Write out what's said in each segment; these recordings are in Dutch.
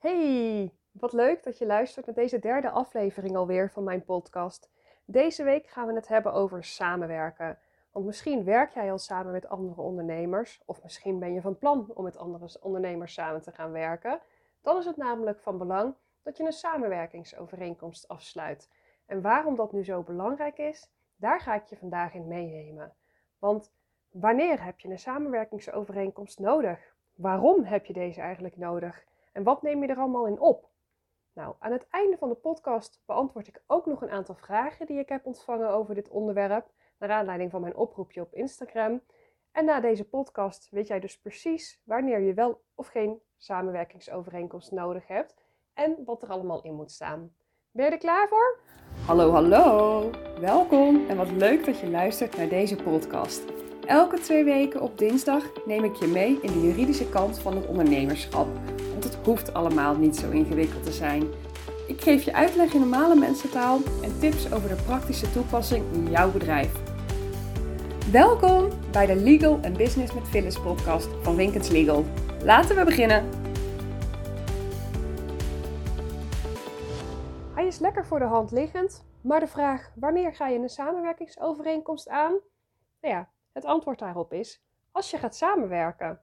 Hey, wat leuk dat je luistert naar deze derde aflevering alweer van mijn podcast. Deze week gaan we het hebben over samenwerken. Want misschien werk jij al samen met andere ondernemers, of misschien ben je van plan om met andere ondernemers samen te gaan werken. Dan is het namelijk van belang dat je een samenwerkingsovereenkomst afsluit. En waarom dat nu zo belangrijk is, daar ga ik je vandaag in meenemen. Want wanneer heb je een samenwerkingsovereenkomst nodig? Waarom heb je deze eigenlijk nodig? En wat neem je er allemaal in op? Nou, aan het einde van de podcast beantwoord ik ook nog een aantal vragen die ik heb ontvangen over dit onderwerp, naar aanleiding van mijn oproepje op Instagram. En na deze podcast weet jij dus precies wanneer je wel of geen samenwerkingsovereenkomst nodig hebt en wat er allemaal in moet staan. Ben je er klaar voor? Hallo, hallo! Welkom en wat leuk dat je luistert naar deze podcast. Elke twee weken op dinsdag neem ik je mee in de juridische kant van het ondernemerschap. Hoeft allemaal niet zo ingewikkeld te zijn. Ik geef je uitleg in normale mensentaal en tips over de praktische toepassing in jouw bedrijf. Welkom bij de Legal and Business met Phyllis podcast van Winkens Legal. Laten we beginnen! Hij is lekker voor de hand liggend, maar de vraag wanneer ga je een samenwerkingsovereenkomst aan? Nou ja, het antwoord daarop is als je gaat samenwerken.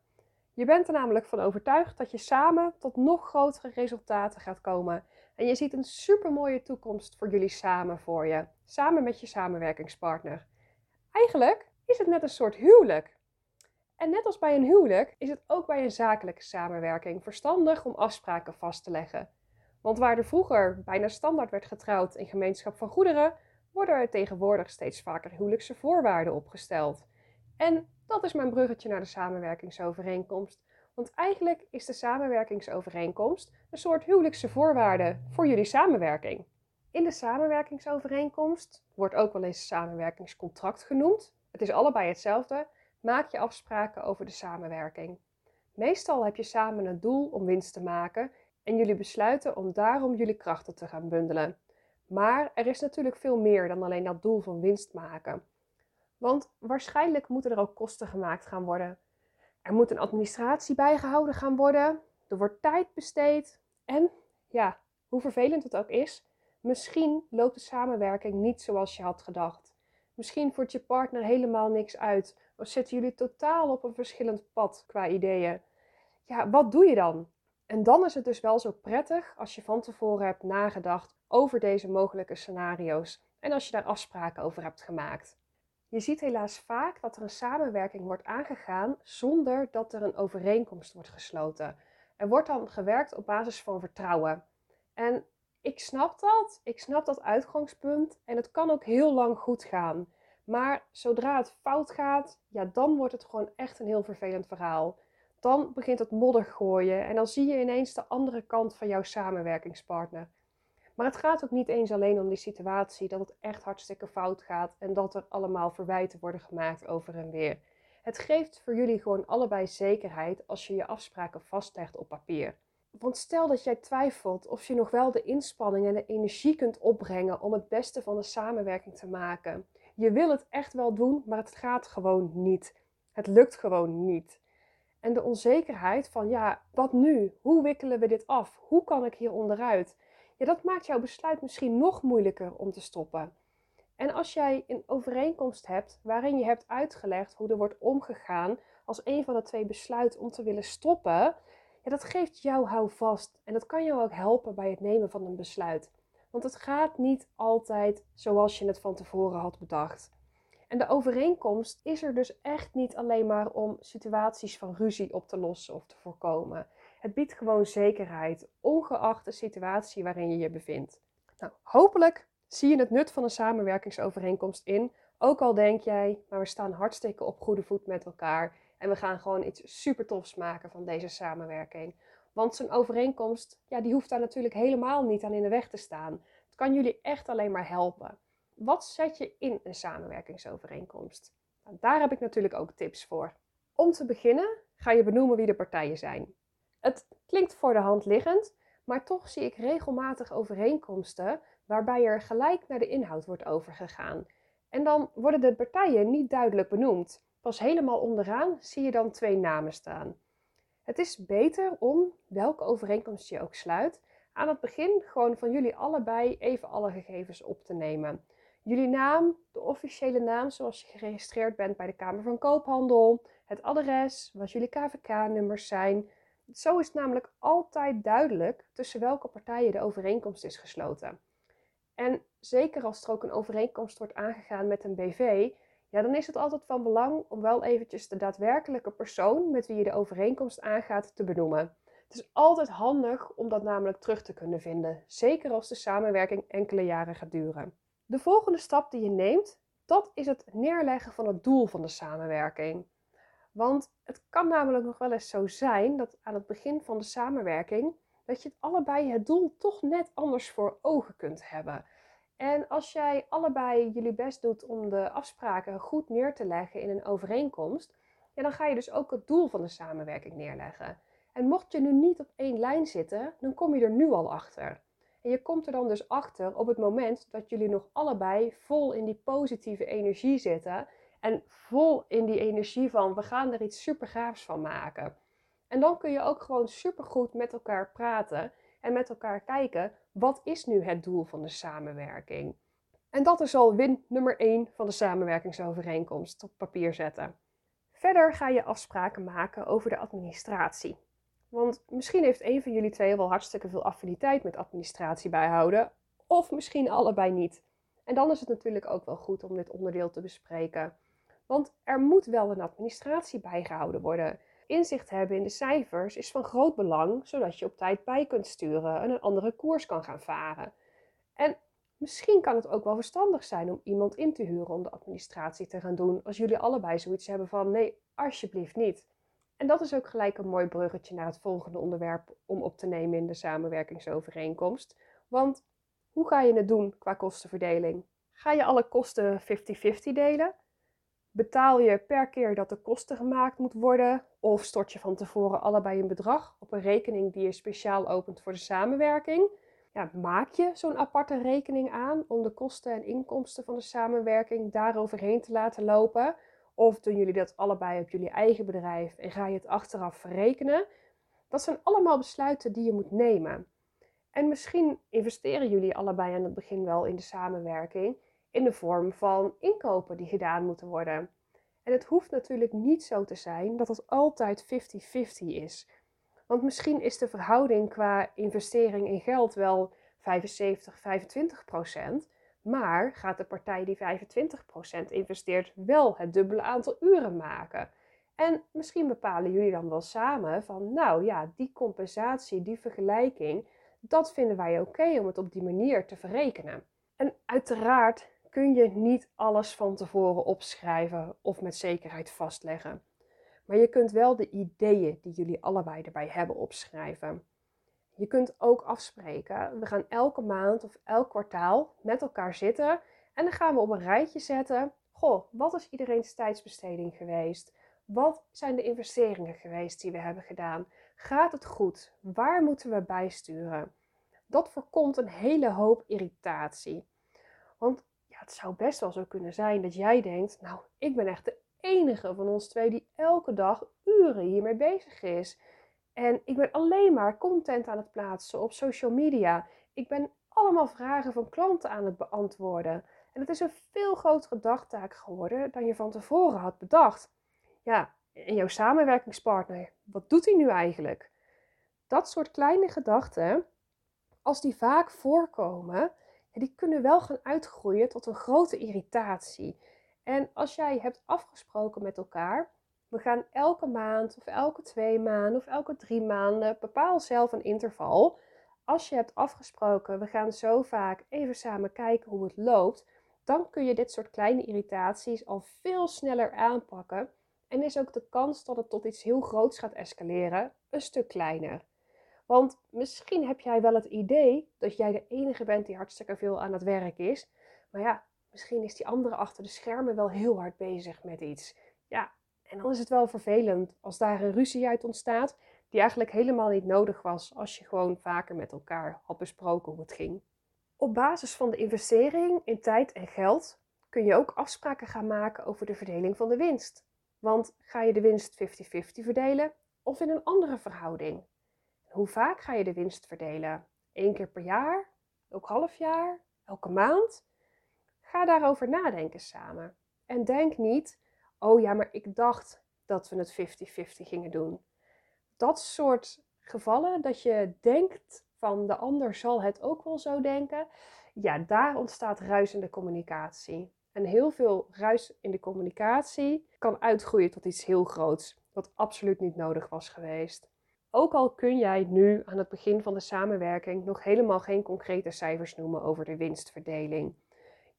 Je bent er namelijk van overtuigd dat je samen tot nog grotere resultaten gaat komen. En je ziet een supermooie toekomst voor jullie samen voor je, samen met je samenwerkingspartner. Eigenlijk is het net een soort huwelijk. En net als bij een huwelijk is het ook bij een zakelijke samenwerking verstandig om afspraken vast te leggen. Want waar er vroeger bijna standaard werd getrouwd in gemeenschap van goederen, worden er tegenwoordig steeds vaker huwelijkse voorwaarden opgesteld. En dat is mijn bruggetje naar de samenwerkingsovereenkomst. Want eigenlijk is de samenwerkingsovereenkomst een soort huwelijkse voorwaarde voor jullie samenwerking. In de samenwerkingsovereenkomst wordt ook wel eens samenwerkingscontract genoemd. Het is allebei hetzelfde. Maak je afspraken over de samenwerking. Meestal heb je samen het doel om winst te maken en jullie besluiten om daarom jullie krachten te gaan bundelen. Maar er is natuurlijk veel meer dan alleen dat doel van winst maken. Want waarschijnlijk moeten er ook kosten gemaakt gaan worden. Er moet een administratie bijgehouden gaan worden. Er wordt tijd besteed. En ja, hoe vervelend het ook is, misschien loopt de samenwerking niet zoals je had gedacht. Misschien voert je partner helemaal niks uit. Of zitten jullie totaal op een verschillend pad qua ideeën. Ja, wat doe je dan? En dan is het dus wel zo prettig als je van tevoren hebt nagedacht over deze mogelijke scenario's en als je daar afspraken over hebt gemaakt. Je ziet helaas vaak dat er een samenwerking wordt aangegaan zonder dat er een overeenkomst wordt gesloten. Er wordt dan gewerkt op basis van vertrouwen. En ik snap dat, ik snap dat uitgangspunt en het kan ook heel lang goed gaan. Maar zodra het fout gaat, ja, dan wordt het gewoon echt een heel vervelend verhaal. Dan begint het modder gooien en dan zie je ineens de andere kant van jouw samenwerkingspartner. Maar het gaat ook niet eens alleen om die situatie dat het echt hartstikke fout gaat en dat er allemaal verwijten worden gemaakt over en weer. Het geeft voor jullie gewoon allebei zekerheid als je je afspraken vastlegt op papier. Want stel dat jij twijfelt of je nog wel de inspanning en de energie kunt opbrengen om het beste van de samenwerking te maken. Je wil het echt wel doen, maar het gaat gewoon niet. Het lukt gewoon niet. En de onzekerheid van ja, wat nu? Hoe wikkelen we dit af? Hoe kan ik hier onderuit? Ja, dat maakt jouw besluit misschien nog moeilijker om te stoppen. En als jij een overeenkomst hebt waarin je hebt uitgelegd hoe er wordt omgegaan als een van de twee besluit om te willen stoppen, ja, dat geeft jou houvast en dat kan jou ook helpen bij het nemen van een besluit. Want het gaat niet altijd zoals je het van tevoren had bedacht. En de overeenkomst is er dus echt niet alleen maar om situaties van ruzie op te lossen of te voorkomen. Het biedt gewoon zekerheid, ongeacht de situatie waarin je je bevindt. Nou, hopelijk zie je het nut van een samenwerkingsovereenkomst in. Ook al denk jij, maar we staan hartstikke op goede voet met elkaar. En we gaan gewoon iets super tofs maken van deze samenwerking. Want zo'n overeenkomst, ja, die hoeft daar natuurlijk helemaal niet aan in de weg te staan. Het kan jullie echt alleen maar helpen. Wat zet je in een samenwerkingsovereenkomst? Nou, daar heb ik natuurlijk ook tips voor. Om te beginnen ga je benoemen wie de partijen zijn. Het klinkt voor de hand liggend, maar toch zie ik regelmatig overeenkomsten waarbij er gelijk naar de inhoud wordt overgegaan. En dan worden de partijen niet duidelijk benoemd. Pas helemaal onderaan zie je dan twee namen staan. Het is beter om, welke overeenkomst je ook sluit, aan het begin gewoon van jullie allebei even alle gegevens op te nemen. Jullie naam, de officiële naam zoals je geregistreerd bent bij de Kamer van Koophandel, het adres, wat jullie KVK-nummers zijn. Zo is het namelijk altijd duidelijk tussen welke partijen de overeenkomst is gesloten. En zeker als er ook een overeenkomst wordt aangegaan met een BV, ja, dan is het altijd van belang om wel eventjes de daadwerkelijke persoon met wie je de overeenkomst aangaat te benoemen. Het is altijd handig om dat namelijk terug te kunnen vinden, zeker als de samenwerking enkele jaren gaat duren. De volgende stap die je neemt, dat is het neerleggen van het doel van de samenwerking. Want het kan namelijk nog wel eens zo zijn dat aan het begin van de samenwerking dat je het allebei het doel toch net anders voor ogen kunt hebben. En als jij allebei jullie best doet om de afspraken goed neer te leggen in een overeenkomst, ja, dan ga je dus ook het doel van de samenwerking neerleggen. En mocht je nu niet op één lijn zitten, dan kom je er nu al achter. En je komt er dan dus achter op het moment dat jullie nog allebei vol in die positieve energie zitten en vol in die energie van we gaan er iets super gaafs van maken. En dan kun je ook gewoon super goed met elkaar praten en met elkaar kijken wat is nu het doel van de samenwerking. En dat is al win nummer 1 van de samenwerkingsovereenkomst op papier zetten. Verder ga je afspraken maken over de administratie. Want misschien heeft een van jullie twee wel hartstikke veel affiniteit met administratie bijhouden, of misschien allebei niet. En dan is het natuurlijk ook wel goed om dit onderdeel te bespreken. Want er moet wel een administratie bijgehouden worden. Inzicht hebben in de cijfers is van groot belang, zodat je op tijd bij kunt sturen en een andere koers kan gaan varen. En misschien kan het ook wel verstandig zijn om iemand in te huren om de administratie te gaan doen, als jullie allebei zoiets hebben van nee, alsjeblieft niet. En dat is ook gelijk een mooi bruggetje naar het volgende onderwerp om op te nemen in de samenwerkingsovereenkomst. Want hoe ga je het doen qua kostenverdeling? Ga je alle kosten 50-50 delen? Betaal je per keer dat de kosten gemaakt moet worden? Of stort je van tevoren allebei een bedrag op een rekening die je speciaal opent voor de samenwerking? Ja, maak je zo'n aparte rekening aan om de kosten en inkomsten van de samenwerking daaroverheen te laten lopen? Of doen jullie dat allebei op jullie eigen bedrijf en ga je het achteraf verrekenen? Dat zijn allemaal besluiten die je moet nemen. En misschien investeren jullie allebei aan het begin wel in de samenwerking in de vorm van inkopen die gedaan moeten worden. En het hoeft natuurlijk niet zo te zijn dat het altijd 50-50 is. Want misschien is de verhouding qua investering in geld wel 75-25 procent. Maar gaat de partij die 25% investeert wel het dubbele aantal uren maken? En misschien bepalen jullie dan wel samen van, nou ja, die compensatie, die vergelijking, dat vinden wij oké om het op die manier te verrekenen. En uiteraard kun je niet alles van tevoren opschrijven of met zekerheid vastleggen. Maar je kunt wel de ideeën die jullie allebei erbij hebben opschrijven. Je kunt ook afspreken. We gaan elke maand of elk kwartaal met elkaar zitten en dan gaan we op een rijtje zetten. Goh, wat is iedereen's tijdsbesteding geweest? Wat zijn de investeringen geweest die we hebben gedaan? Gaat het goed? Waar moeten we bijsturen? Dat voorkomt een hele hoop irritatie. Want ja, het zou best wel zo kunnen zijn dat jij denkt: Nou, ik ben echt de enige van ons twee die elke dag uren hiermee bezig is. En ik ben alleen maar content aan het plaatsen op social media. Ik ben allemaal vragen van klanten aan het beantwoorden. En het is een veel grotere dagtaak geworden dan je van tevoren had bedacht. Ja, en jouw samenwerkingspartner, wat doet hij nu eigenlijk? Dat soort kleine gedachten, als die vaak voorkomen, die kunnen wel gaan uitgroeien tot een grote irritatie. En als jij hebt afgesproken met elkaar we gaan elke maand of elke twee maanden of elke drie maanden bepaal zelf een interval. Als je hebt afgesproken, we gaan zo vaak even samen kijken hoe het loopt, dan kun je dit soort kleine irritaties al veel sneller aanpakken en is ook de kans dat het tot iets heel groots gaat escaleren een stuk kleiner. Want misschien heb jij wel het idee dat jij de enige bent die hartstikke veel aan het werk is, maar ja, misschien is die andere achter de schermen wel heel hard bezig met iets. Ja, en dan is het wel vervelend als daar een ruzie uit ontstaat, die eigenlijk helemaal niet nodig was als je gewoon vaker met elkaar had besproken hoe het ging. Op basis van de investering in tijd en geld kun je ook afspraken gaan maken over de verdeling van de winst. Want ga je de winst 50-50 verdelen of in een andere verhouding? Hoe vaak ga je de winst verdelen? Eén keer per jaar? Elk half jaar? Elke maand? Ga daarover nadenken samen. En denk niet, oh ja, maar ik dacht dat we het 50-50 gingen doen. Dat soort gevallen dat je denkt van de ander zal het ook wel zo denken, ja, daar ontstaat ruis in de communicatie. En heel veel ruis in de communicatie kan uitgroeien tot iets heel groots, wat absoluut niet nodig was geweest. Ook al kun jij nu aan het begin van de samenwerking nog helemaal geen concrete cijfers noemen over de winstverdeling.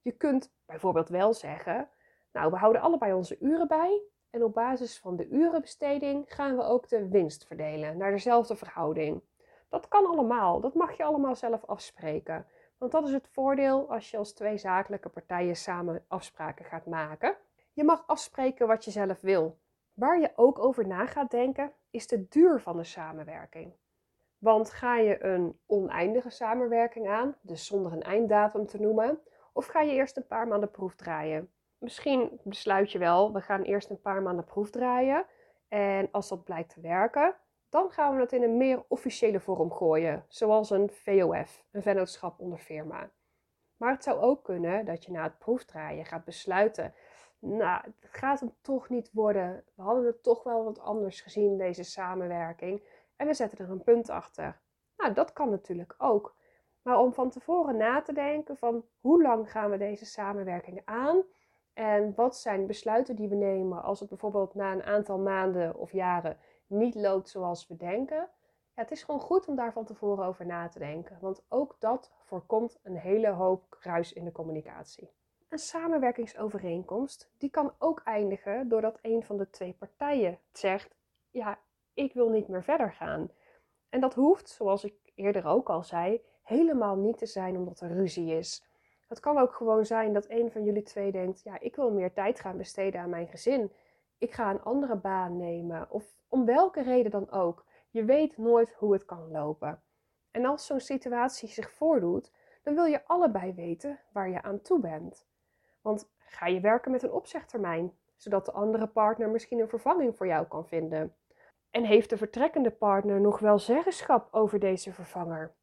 Je kunt bijvoorbeeld wel zeggen: Nou, we houden allebei onze uren bij. En op basis van de urenbesteding gaan we ook de winst verdelen naar dezelfde verhouding. Dat kan allemaal, dat mag je allemaal zelf afspreken. Want dat is het voordeel als je als twee zakelijke partijen samen afspraken gaat maken. Je mag afspreken wat je zelf wil. Waar je ook over na gaat denken, is de duur van de samenwerking. Want ga je een oneindige samenwerking aan, dus zonder een einddatum te noemen, of ga je eerst een paar maanden proef draaien? Misschien besluit je wel, we gaan eerst een paar maanden proef draaien. En als dat blijkt te werken, dan gaan we het in een meer officiële vorm gooien, zoals een VOF, een vennootschap onder firma. Maar het zou ook kunnen dat je na het proefdraaien gaat besluiten, nou, het gaat hem toch niet worden. We hadden het toch wel wat anders gezien, deze samenwerking. En we zetten er een punt achter. Nou, dat kan natuurlijk ook. Maar om van tevoren na te denken van hoe lang gaan we deze samenwerking aan? En wat zijn besluiten die we nemen als het bijvoorbeeld na een aantal maanden of jaren niet loopt zoals we denken? Ja, het is gewoon goed om daar van tevoren over na te denken, want ook dat voorkomt een hele hoop ruis in de communicatie. Een samenwerkingsovereenkomst die kan ook eindigen doordat een van de twee partijen zegt: ja, ik wil niet meer verder gaan. En dat hoeft, zoals ik eerder ook al zei, helemaal niet te zijn omdat er ruzie is. Het kan ook gewoon zijn dat een van jullie twee denkt: ja, ik wil meer tijd gaan besteden aan mijn gezin. Ik ga een andere baan nemen. Of om welke reden dan ook. Je weet nooit hoe het kan lopen. En als zo'n situatie zich voordoet, dan wil je allebei weten waar je aan toe bent. Want ga je werken met een opzegtermijn, zodat de andere partner misschien een vervanging voor jou kan vinden? En heeft de vertrekkende partner nog wel zeggenschap over deze vervanger?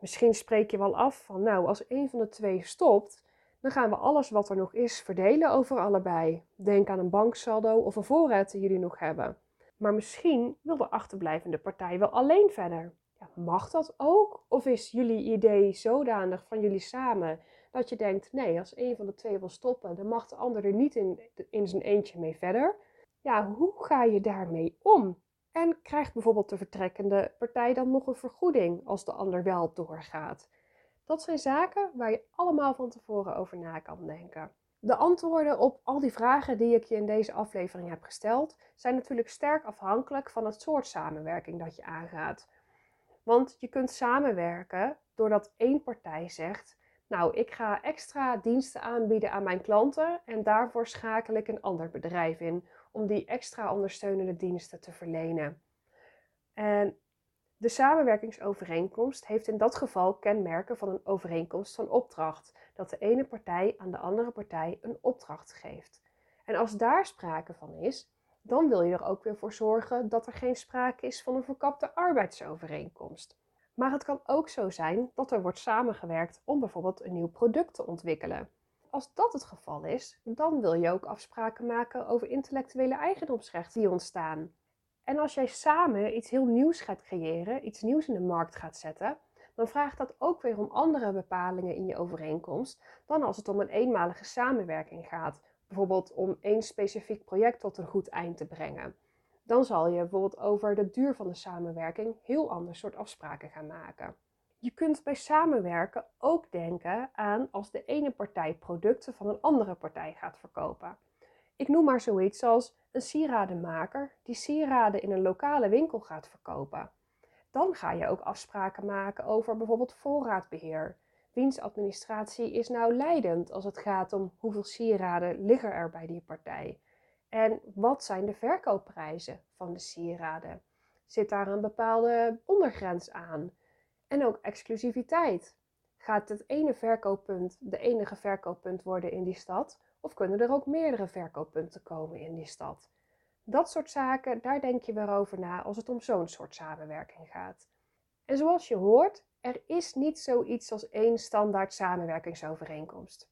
Misschien spreek je wel af van, nou, als een van de twee stopt, dan gaan we alles wat er nog is verdelen over allebei. Denk aan een banksaldo of een voorraad die jullie nog hebben. Maar misschien wil de achterblijvende partij wel alleen verder. Ja, mag dat ook? Of is jullie idee zodanig van jullie samen dat je denkt: nee, als een van de twee wil stoppen, dan mag de ander er niet in, in zijn eentje mee verder? Ja, hoe ga je daarmee om? En krijgt bijvoorbeeld de vertrekkende partij dan nog een vergoeding als de ander wel doorgaat? Dat zijn zaken waar je allemaal van tevoren over na kan denken. De antwoorden op al die vragen die ik je in deze aflevering heb gesteld, zijn natuurlijk sterk afhankelijk van het soort samenwerking dat je aangaat. Want je kunt samenwerken doordat één partij zegt: Nou, ik ga extra diensten aanbieden aan mijn klanten en daarvoor schakel ik een ander bedrijf in om die extra ondersteunende diensten te verlenen. En de samenwerkingsovereenkomst heeft in dat geval kenmerken van een overeenkomst van opdracht, dat de ene partij aan de andere partij een opdracht geeft. En als daar sprake van is, dan wil je er ook weer voor zorgen dat er geen sprake is van een verkapte arbeidsovereenkomst. Maar het kan ook zo zijn dat er wordt samengewerkt om bijvoorbeeld een nieuw product te ontwikkelen. Als dat het geval is, dan wil je ook afspraken maken over intellectuele eigendomsrechten die ontstaan. En als jij samen iets heel nieuws gaat creëren, iets nieuws in de markt gaat zetten, dan vraagt dat ook weer om andere bepalingen in je overeenkomst dan als het om een eenmalige samenwerking gaat. Bijvoorbeeld om één specifiek project tot een goed eind te brengen. Dan zal je bijvoorbeeld over de duur van de samenwerking heel ander soort afspraken gaan maken. Je kunt bij samenwerken ook denken aan als de ene partij producten van een andere partij gaat verkopen. Ik noem maar zoiets als een sieradenmaker die sieraden in een lokale winkel gaat verkopen. Dan ga je ook afspraken maken over bijvoorbeeld voorraadbeheer. Wiens administratie is nou leidend als het gaat om hoeveel sieraden liggen er bij die partij? En wat zijn de verkoopprijzen van de sieraden? Zit daar een bepaalde ondergrens aan? En ook exclusiviteit. Gaat het ene verkooppunt de enige verkooppunt worden in die stad? Of kunnen er ook meerdere verkooppunten komen in die stad? Dat soort zaken, daar denk je weer over na als het om zo'n soort samenwerking gaat. En zoals je hoort, er is niet zoiets als één standaard samenwerkingsovereenkomst.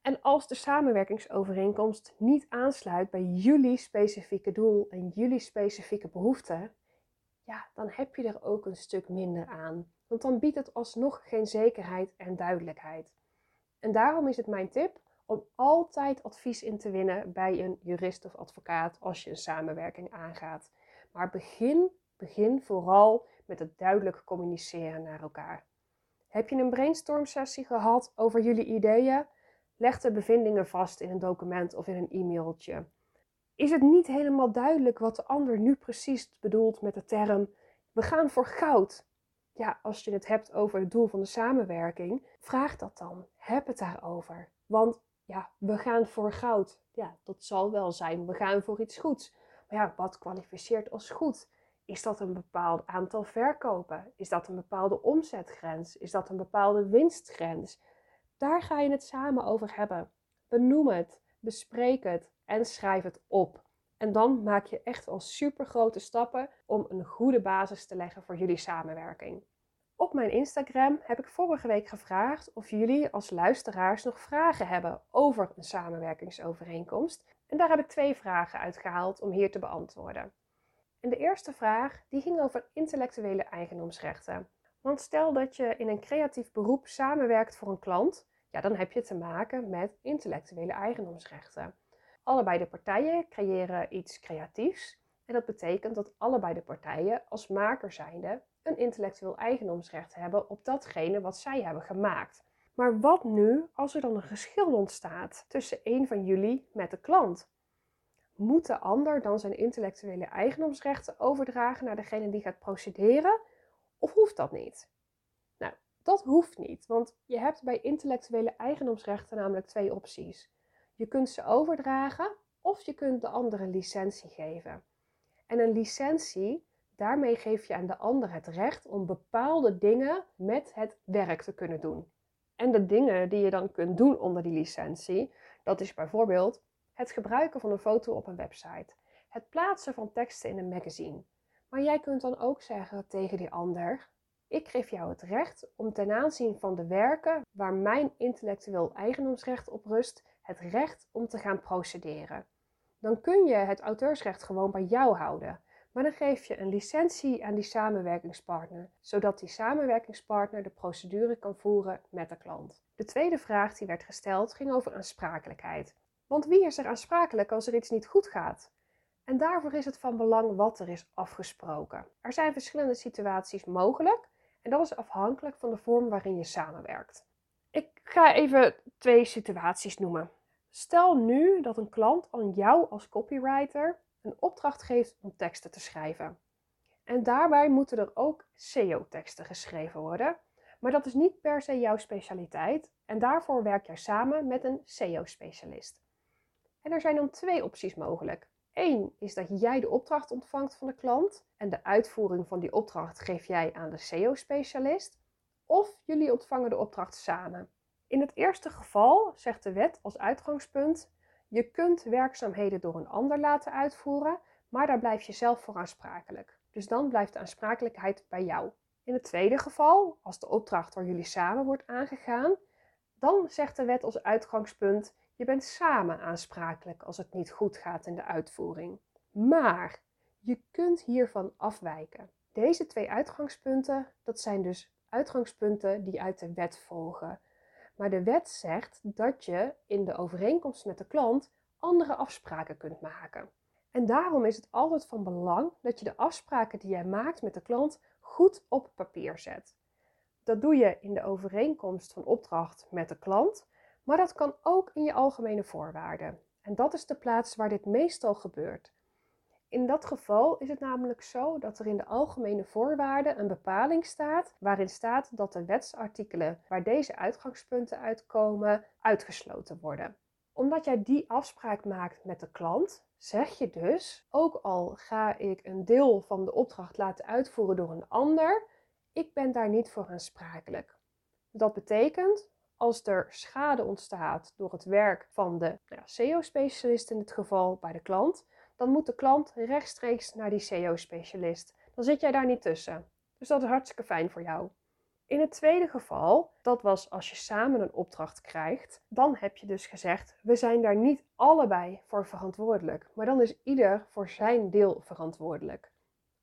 En als de samenwerkingsovereenkomst niet aansluit bij jullie specifieke doel en jullie specifieke behoeften, ja, dan heb je er ook een stuk minder aan. Want dan biedt het alsnog geen zekerheid en duidelijkheid. En daarom is het mijn tip om altijd advies in te winnen bij een jurist of advocaat als je een samenwerking aangaat. Maar begin, begin vooral met het duidelijk communiceren naar elkaar. Heb je een brainstorm sessie gehad over jullie ideeën? Leg de bevindingen vast in een document of in een e-mailtje. Is het niet helemaal duidelijk wat de ander nu precies bedoelt met de term we gaan voor goud? Ja, als je het hebt over het doel van de samenwerking, vraag dat dan. Heb het daarover. Want ja, we gaan voor goud. Ja, dat zal wel zijn. We gaan voor iets goeds. Maar ja, wat kwalificeert als goed? Is dat een bepaald aantal verkopen? Is dat een bepaalde omzetgrens? Is dat een bepaalde winstgrens? Daar ga je het samen over hebben. Benoem het, bespreek het en schrijf het op. En dan maak je echt al super grote stappen om een goede basis te leggen voor jullie samenwerking. Op mijn Instagram heb ik vorige week gevraagd of jullie als luisteraars nog vragen hebben over een samenwerkingsovereenkomst. En daar heb ik twee vragen uitgehaald om hier te beantwoorden. En de eerste vraag die ging over intellectuele eigendomsrechten. Want stel dat je in een creatief beroep samenwerkt voor een klant, ja, dan heb je te maken met intellectuele eigendomsrechten. Allebei de partijen creëren iets creatiefs en dat betekent dat allebei de partijen als maker zijnde een intellectueel eigendomsrecht hebben op datgene wat zij hebben gemaakt. Maar wat nu als er dan een geschil ontstaat tussen een van jullie met de klant? Moet de ander dan zijn intellectuele eigendomsrechten overdragen naar degene die gaat procederen? Of hoeft dat niet? Nou, dat hoeft niet, want je hebt bij intellectuele eigendomsrechten namelijk twee opties. Je kunt ze overdragen of je kunt de andere licentie geven. En een licentie, daarmee geef je aan de ander het recht om bepaalde dingen met het werk te kunnen doen. En de dingen die je dan kunt doen onder die licentie, dat is bijvoorbeeld het gebruiken van een foto op een website, het plaatsen van teksten in een magazine. Maar jij kunt dan ook zeggen tegen die ander: Ik geef jou het recht om ten aanzien van de werken waar mijn intellectueel eigendomsrecht op rust, het recht om te gaan procederen. Dan kun je het auteursrecht gewoon bij jou houden. Maar dan geef je een licentie aan die samenwerkingspartner, zodat die samenwerkingspartner de procedure kan voeren met de klant. De tweede vraag die werd gesteld ging over aansprakelijkheid. Want wie is er aansprakelijk als er iets niet goed gaat? En daarvoor is het van belang wat er is afgesproken. Er zijn verschillende situaties mogelijk en dat is afhankelijk van de vorm waarin je samenwerkt. Ik ga even twee situaties noemen. Stel nu dat een klant aan jou als copywriter een opdracht geeft om teksten te schrijven. En daarbij moeten er ook SEO-teksten geschreven worden. Maar dat is niet per se jouw specialiteit en daarvoor werk jij samen met een SEO-specialist. En er zijn dan twee opties mogelijk. Eén is dat jij de opdracht ontvangt van de klant en de uitvoering van die opdracht geef jij aan de SEO-specialist. Of jullie ontvangen de opdracht samen. In het eerste geval zegt de wet als uitgangspunt: je kunt werkzaamheden door een ander laten uitvoeren, maar daar blijf je zelf voor aansprakelijk. Dus dan blijft de aansprakelijkheid bij jou. In het tweede geval, als de opdracht door jullie samen wordt aangegaan, dan zegt de wet als uitgangspunt: je bent samen aansprakelijk als het niet goed gaat in de uitvoering. Maar je kunt hiervan afwijken. Deze twee uitgangspunten, dat zijn dus uitgangspunten die uit de wet volgen. Maar de wet zegt dat je in de overeenkomst met de klant andere afspraken kunt maken. En daarom is het altijd van belang dat je de afspraken die jij maakt met de klant goed op papier zet. Dat doe je in de overeenkomst van opdracht met de klant, maar dat kan ook in je algemene voorwaarden. En dat is de plaats waar dit meestal gebeurt. In dat geval is het namelijk zo dat er in de algemene voorwaarden een bepaling staat waarin staat dat de wetsartikelen waar deze uitgangspunten uitkomen uitgesloten worden. Omdat jij die afspraak maakt met de klant, zeg je dus, ook al ga ik een deel van de opdracht laten uitvoeren door een ander, ik ben daar niet voor aansprakelijk. Dat betekent, als er schade ontstaat door het werk van de nou SEO-specialist in dit geval bij de klant, dan moet de klant rechtstreeks naar die SEO-specialist. Dan zit jij daar niet tussen. Dus dat is hartstikke fijn voor jou. In het tweede geval, dat was als je samen een opdracht krijgt, dan heb je dus gezegd: we zijn daar niet allebei voor verantwoordelijk, maar dan is ieder voor zijn deel verantwoordelijk.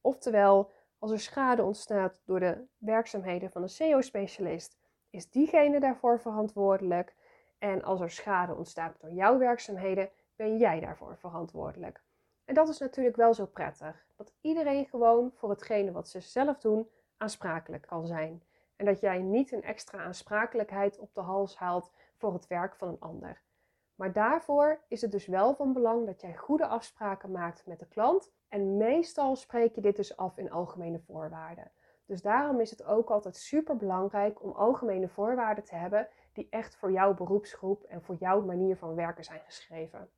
Oftewel, als er schade ontstaat door de werkzaamheden van een SEO-specialist, is diegene daarvoor verantwoordelijk. En als er schade ontstaat door jouw werkzaamheden, ben jij daarvoor verantwoordelijk. En dat is natuurlijk wel zo prettig, dat iedereen gewoon voor hetgene wat ze zelf doen aansprakelijk kan zijn. En dat jij niet een extra aansprakelijkheid op de hals haalt voor het werk van een ander. Maar daarvoor is het dus wel van belang dat jij goede afspraken maakt met de klant. En meestal spreek je dit dus af in algemene voorwaarden. Dus daarom is het ook altijd super belangrijk om algemene voorwaarden te hebben die echt voor jouw beroepsgroep en voor jouw manier van werken zijn geschreven.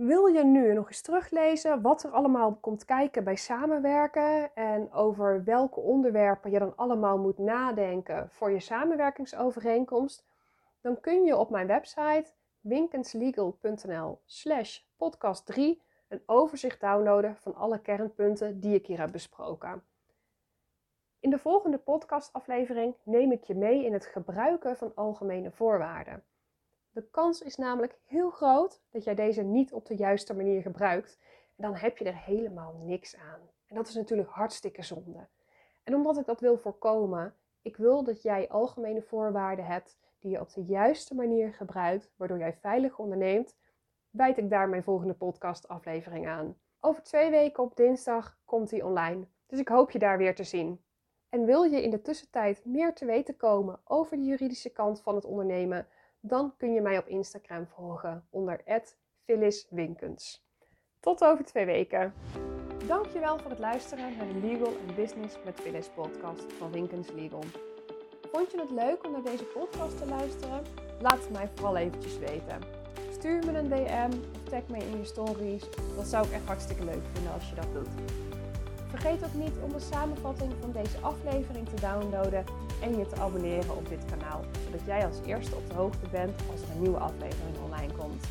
Wil je nu nog eens teruglezen wat er allemaal komt kijken bij samenwerken en over welke onderwerpen je dan allemaal moet nadenken voor je samenwerkingsovereenkomst? Dan kun je op mijn website winkenslegal.nl/slash podcast 3 een overzicht downloaden van alle kernpunten die ik hier heb besproken. In de volgende podcastaflevering neem ik je mee in het gebruiken van algemene voorwaarden. De kans is namelijk heel groot dat jij deze niet op de juiste manier gebruikt. En dan heb je er helemaal niks aan. En dat is natuurlijk hartstikke zonde. En omdat ik dat wil voorkomen, ik wil dat jij algemene voorwaarden hebt die je op de juiste manier gebruikt, waardoor jij veilig onderneemt, wijd ik daar mijn volgende podcastaflevering aan. Over twee weken op dinsdag komt die online. Dus ik hoop je daar weer te zien. En wil je in de tussentijd meer te weten komen over de juridische kant van het ondernemen? Dan kun je mij op Instagram volgen onder @phylliswinkens. Tot over twee weken. Dankjewel voor het luisteren naar de Legal and Business met Phyllis podcast van Winkens Legal. Vond je het leuk om naar deze podcast te luisteren? Laat het mij vooral eventjes weten. Stuur me een DM of tag me in je stories. Dat zou ik echt hartstikke leuk vinden als je dat doet. Vergeet ook niet om de samenvatting van deze aflevering te downloaden en je te abonneren op dit kanaal, zodat jij als eerste op de hoogte bent als er een nieuwe aflevering online komt.